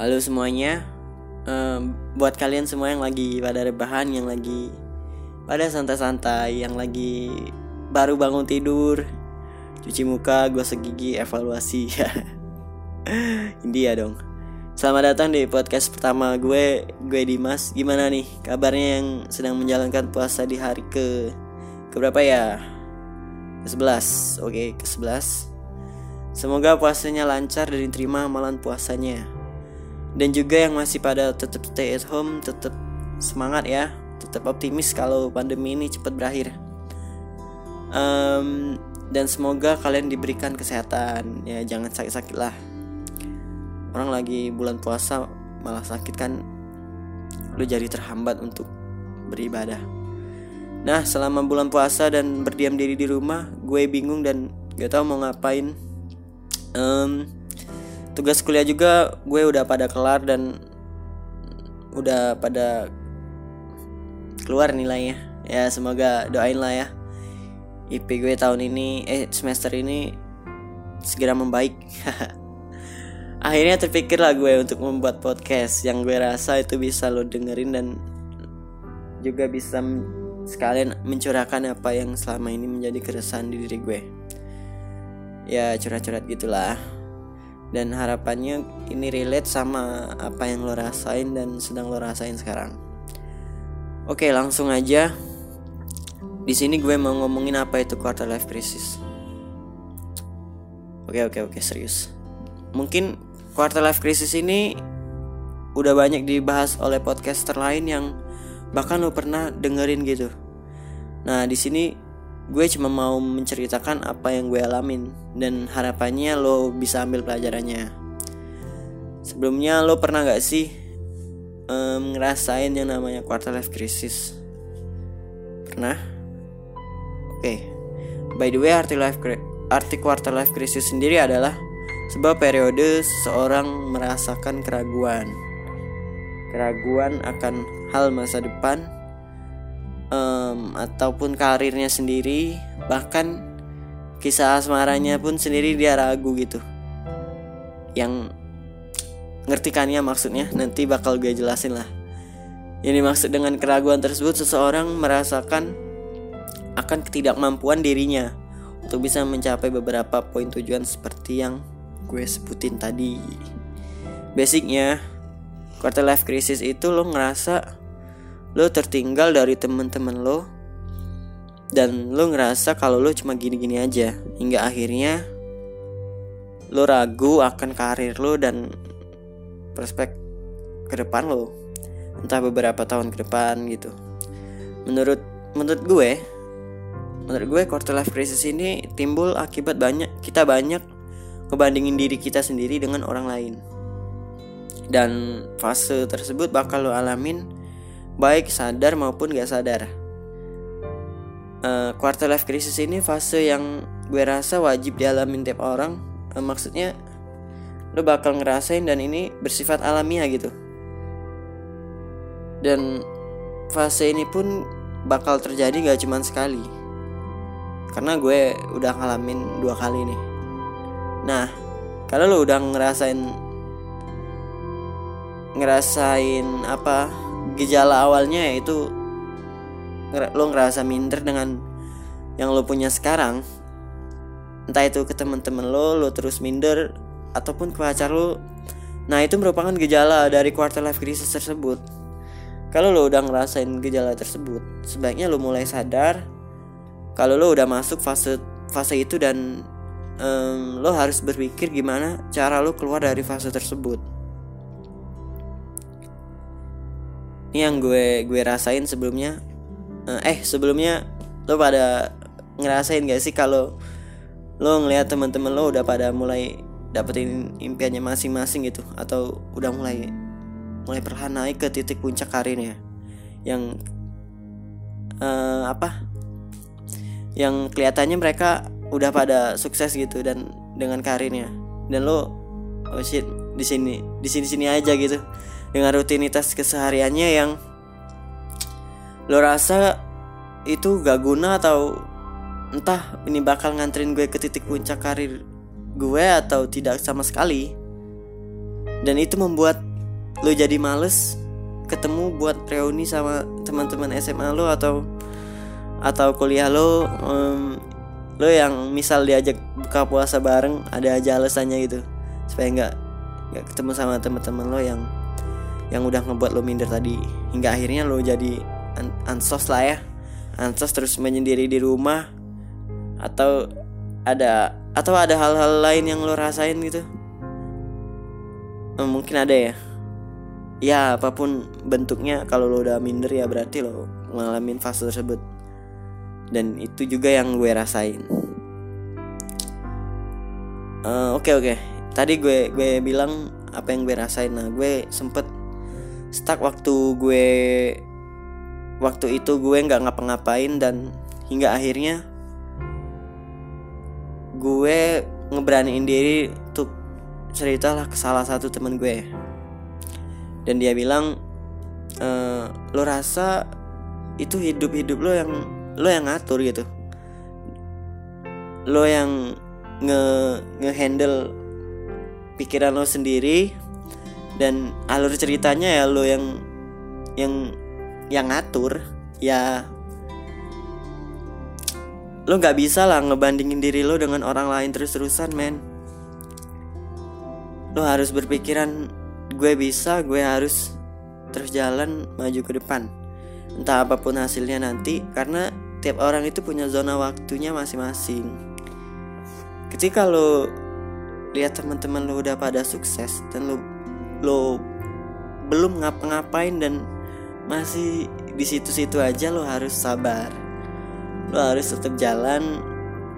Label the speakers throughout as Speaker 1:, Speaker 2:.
Speaker 1: Halo semuanya, um, buat kalian semua yang lagi pada rebahan, yang lagi pada santai-santai, yang lagi baru bangun tidur, cuci muka, gosok gigi, evaluasi. India dong. Selamat datang di podcast pertama gue, gue Dimas. Gimana nih kabarnya yang sedang menjalankan puasa di hari ke ke berapa ya? Ke-11. Oke, ke-11. Semoga puasanya lancar dan diterima amalan puasanya dan juga yang masih pada tetap stay at home tetap semangat ya. Tetap optimis kalau pandemi ini cepat berakhir. Um, dan semoga kalian diberikan kesehatan. Ya jangan sakit-sakit lah. Orang lagi bulan puasa malah sakit kan? Lu jadi terhambat untuk beribadah. Nah selama bulan puasa dan berdiam diri di rumah gue bingung dan gak tau mau ngapain. Um, tugas kuliah juga gue udah pada kelar dan udah pada keluar nilainya. Ya semoga doain lah ya. IP gue tahun ini eh semester ini segera membaik. Akhirnya terpikir lah gue untuk membuat podcast. Yang gue rasa itu bisa lo dengerin dan juga bisa sekalian mencurahkan apa yang selama ini menjadi keresahan di diri gue. Ya curhat-curhat gitulah dan harapannya ini relate sama apa yang lo rasain dan sedang lo rasain sekarang. Oke, langsung aja. Di sini gue mau ngomongin apa itu quarter life crisis. Oke, oke, oke, serius. Mungkin quarter life crisis ini udah banyak dibahas oleh podcaster lain yang bahkan lo pernah dengerin gitu. Nah, di sini gue cuma mau menceritakan apa yang gue alamin dan harapannya lo bisa ambil pelajarannya. Sebelumnya lo pernah gak sih um, ngerasain yang namanya quarter life crisis? Pernah? Oke. Okay. by the way arti life arti quarter life crisis sendiri adalah sebuah periode seseorang merasakan keraguan. Keraguan akan hal masa depan um, ataupun karirnya sendiri bahkan kisah asmaranya pun sendiri dia ragu gitu. Yang ngerti kan ya maksudnya nanti bakal gue jelasin lah. Yang dimaksud dengan keraguan tersebut seseorang merasakan akan ketidakmampuan dirinya untuk bisa mencapai beberapa poin tujuan seperti yang gue sebutin tadi. Basicnya quarter life crisis itu lo ngerasa lo tertinggal dari teman-teman lo dan lo ngerasa kalau lo cuma gini-gini aja. Hingga akhirnya lo ragu akan karir lo dan prospek ke depan lo entah beberapa tahun ke depan gitu. Menurut menurut gue menurut gue quarter life crisis ini timbul akibat banyak kita banyak ngebandingin diri kita sendiri dengan orang lain. Dan fase tersebut bakal lo alamin baik sadar maupun gak sadar. Uh, quarter life crisis ini fase yang gue rasa wajib dialamin tiap orang. Uh, maksudnya lo bakal ngerasain dan ini bersifat alamiah gitu. Dan fase ini pun bakal terjadi gak cuma sekali. Karena gue udah ngalamin dua kali nih. Nah, kalau lo udah ngerasain ngerasain apa gejala awalnya yaitu lo ngerasa minder dengan yang lo punya sekarang. Entah itu ke teman-teman lo lo terus minder ataupun ke pacar lo. Nah itu merupakan gejala dari quarter life crisis tersebut. Kalau lo udah ngerasain gejala tersebut sebaiknya lo mulai sadar kalau lo udah masuk fase fase itu dan um, lo harus berpikir gimana cara lo keluar dari fase tersebut ini yang gue gue rasain sebelumnya. Eh, eh sebelumnya lo pada ngerasain gak sih kalau lo ngelihat teman-teman lo udah pada mulai dapetin impiannya masing-masing gitu? Atau udah mulai mulai perlahan naik ke titik puncak karirnya yang uh, apa? Yang kelihatannya mereka udah pada sukses gitu dan dengan karirnya. Dan lo oh shit di sini di sini sini aja gitu dengan rutinitas kesehariannya yang lo rasa itu gak guna atau entah ini bakal nganterin gue ke titik puncak karir gue atau tidak sama sekali. Dan itu membuat lo jadi males ketemu buat reuni sama teman-teman SMA lo atau atau kuliah lo um, lo yang misal diajak buka puasa bareng ada aja alasannya gitu. Supaya nggak nggak ketemu sama teman-teman lo yang yang udah ngebuat lo minder tadi. Hingga akhirnya lo jadi an ansos lah ya. Ansos terus menyendiri di rumah atau ada atau ada hal-hal lain yang lo rasain gitu? Mungkin ada ya. Ya apa pun bentuknya kalau lo udah minder ya berarti lo ngalamin fase tersebut. Dan itu juga yang gue rasain. Oke uh, oke. Okay, okay. tadi gue gue bilang apa yang gue rasain. Nah gue sempet stuck waktu gue waktu itu gue nggak ngapa-ngapain dan hingga akhirnya gue ngeberaniin diri untuk ceritalah ke salah satu temen gue. Dan dia bilang e, lo rasa itu hidup hidup lo yang lo yang ngatur gitu. Lo yang nge ngehandle pikiran lo sendiri dan alur ceritanya ya lo yang yang yang ngatur ya lo nggak bisa lah ngebandingin diri lo dengan orang lain terus-terusan men. Lo harus berpikiran gue bisa gue harus terus jalan maju ke depan. Entah apa pun hasilnya nanti karena tiap orang itu punya zona waktunya masing-masing. Ketika lo lihat teman-teman lo udah pada sukses dan lo lo belum ngapa-ngapain dan masih di situ-situ aja lo harus sabar lo harus tetap jalan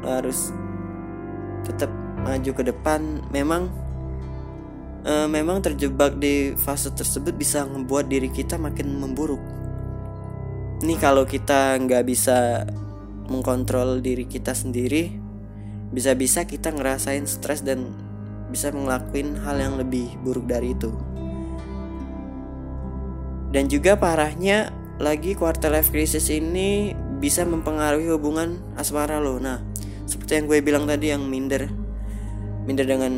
Speaker 1: lo harus tetap maju ke depan memang uh, memang terjebak di fase tersebut bisa membuat diri kita makin memburuk. Ini kalau kita nggak bisa mengkontrol diri kita sendiri, bisa-bisa kita ngerasain stres dan bisa ngelakuin hal yang lebih buruk dari itu. Dan juga parahnya lagi quarter life crisis ini bisa mempengaruhi hubungan asmara lo. Nah, seperti yang gue bilang tadi yang minder, minder dengan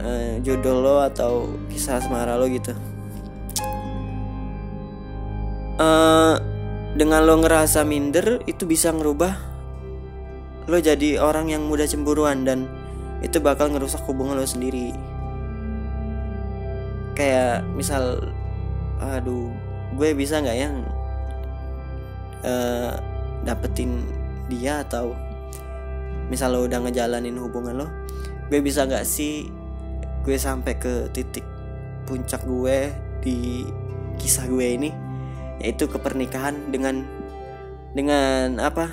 Speaker 1: uh, jodoh lo atau kisah asmara lo gitu uh, dengan lo ngerasa minder itu bisa ngerubah lo jadi orang yang mudah cemburuan dan itu bakal ngerusak hubungan lo sendiri. Kayak misal aduh gue bisa nggak yang uh, dapetin dia atau misal lo udah ngejalanin hubungan lo gue bisa nggak sih gue sampai ke titik puncak gue di kisah gue ini? Yaitu kepernikahan dengan dengan apa?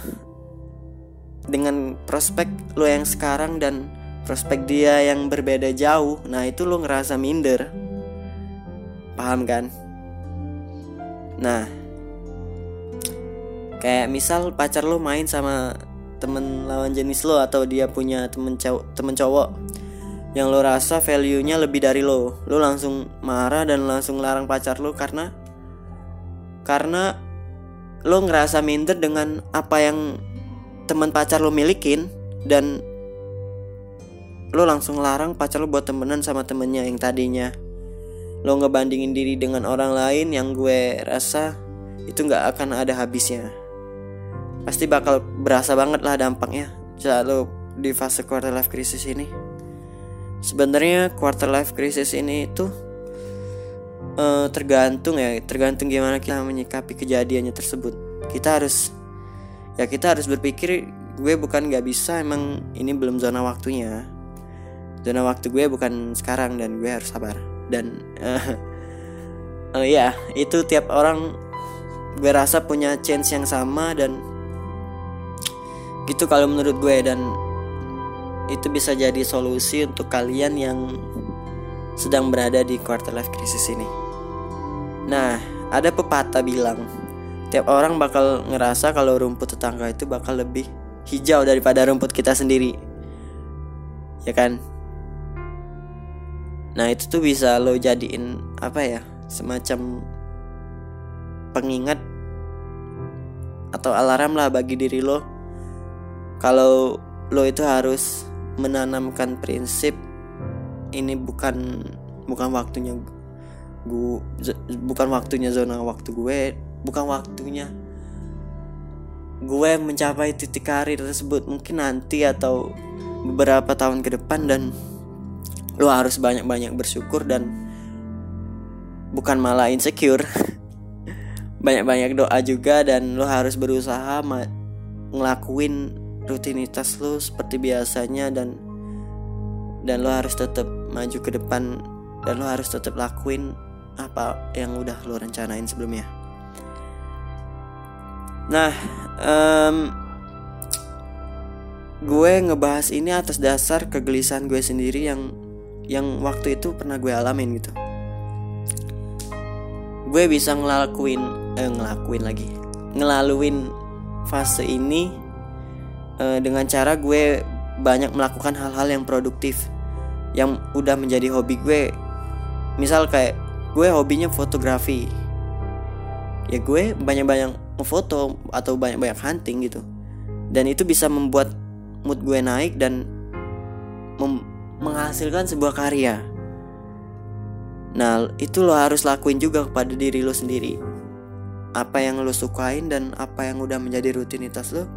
Speaker 1: Dengan prospek lo yang sekarang dan prospek dia yang berbeda jauh nah itu lo ngerasa minder. Paham kan? Nah kayak misal pacar lo main sama temen lawan jenis lo atau dia punya temen cowok temen cowok yang lo rasa value-nya lebih dari lo. Lo langsung marah dan langsung larang pacar lo karena karena lo ngerasa minder dengan apa yang teman pacar lo milikin dan lo langsung larang pacar lo buat temenan sama temennya yang tadinya. Lo ngebandingin diri dengan orang lain yang gue rasa itu nggak akan ada habisnya. Pasti bakal berasa banget lah dampaknya saat lo di fase quarter life crisis ini. Sebenarnya quarter life crisis ini itu uh, tergantung ya tergantung gimana kita menyikapi kejadiannya tersebut. Kita harus ya kita harus berpikir gue bukan nggak bisa emang ini belum zona waktunya zona waktu gue bukan sekarang dan gue harus sabar dan uh, uh, ya itu tiap orang gue rasa punya chance yang sama dan gitu kalau menurut gue dan itu bisa jadi solusi untuk kalian yang sedang berada di quarter life crisis ini. Nah, ada pepatah bilang, tiap orang bakal ngerasa kalau rumput tetangga itu bakal lebih hijau daripada rumput kita sendiri. Ya kan? Nah, itu tuh bisa lo jadiin apa ya? Semacam pengingat atau alarm lah bagi diri lo. Kalau lo itu harus menanamkan prinsip ini bukan bukan waktunya gue bukan waktunya zona waktu gue bukan waktunya gue mencapai titik karir tersebut mungkin nanti atau beberapa tahun ke depan dan lo harus banyak-banyak bersyukur dan bukan malah insecure. Banyak-banyak doa juga dan lo harus berusaha ngelakuin rutinitas lo seperti biasanya dan dan lo harus tetap maju ke depan dan lo harus tetap lakuin apa yang udah lo rencanain sebelumnya. Nah um, gue ngebahas ini atas dasar kegelisahan gue sendiri yang yang waktu itu pernah gue alamin gitu. Gue bisa ngelakuin eh, ngelakuin lagi. Ngelaluin fase ini eh, dengan cara gue banyak melakukan hal-hal yang produktif yang udah menjadi hobi gue. Misal kayak gue hobinya fotografi. Ya gue banyak-banyak foto atau banyak-banyak hunting gitu. Dan itu bisa membuat mood gue naik dan menghasilkan sebuah karya. Nah itu lo harus lakuin juga kepada diri lo sendiri. Apa yang lo sukain dan apa yang udah menjadi rutinitas lo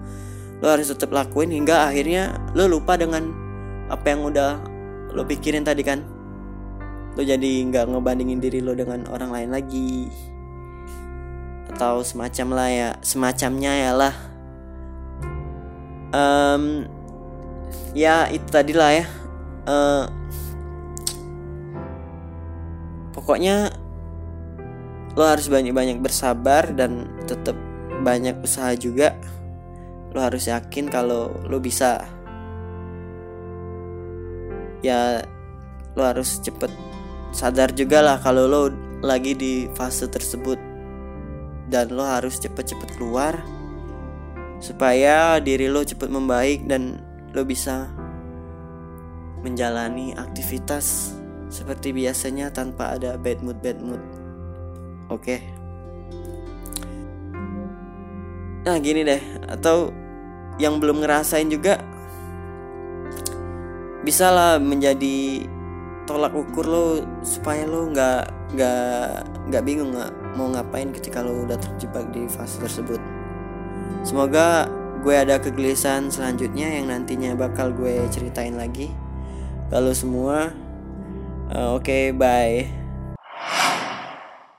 Speaker 1: lo harus tetap lakuin hingga akhirnya lo lupa dengan apa yang udah lo pikirin tadi kan. Lo jadi nggak ngebandingin diri lo dengan orang lain lagi. Atau semacam lah ya semacamnya ya lah. Um, ya itu tadi lah ya uh, pokoknya lo harus banyak-banyak bersabar dan tetap banyak usaha juga. Lo harus yakin kalau lo bisa. Ya lo harus cepet sadar juga lah kalau lo lagi di fase tersebut. Dan lo harus cepet-cepet keluar supaya diri lo cepet membaik dan lo bisa menjalani aktivitas seperti biasanya tanpa ada bad mood bad mood. Oke. Okay. nah gini deh. Atau yang belum ngerasain juga bisa lah menjadi tolak ukur lo supaya lo nggak nggak nggak bingung nggak mau ngapain ketika lo udah terjebak di fase tersebut. Semoga gue ada kegelisahan selanjutnya yang nantinya bakal gue ceritain lagi kalau semua. Uh, oke okay, bye.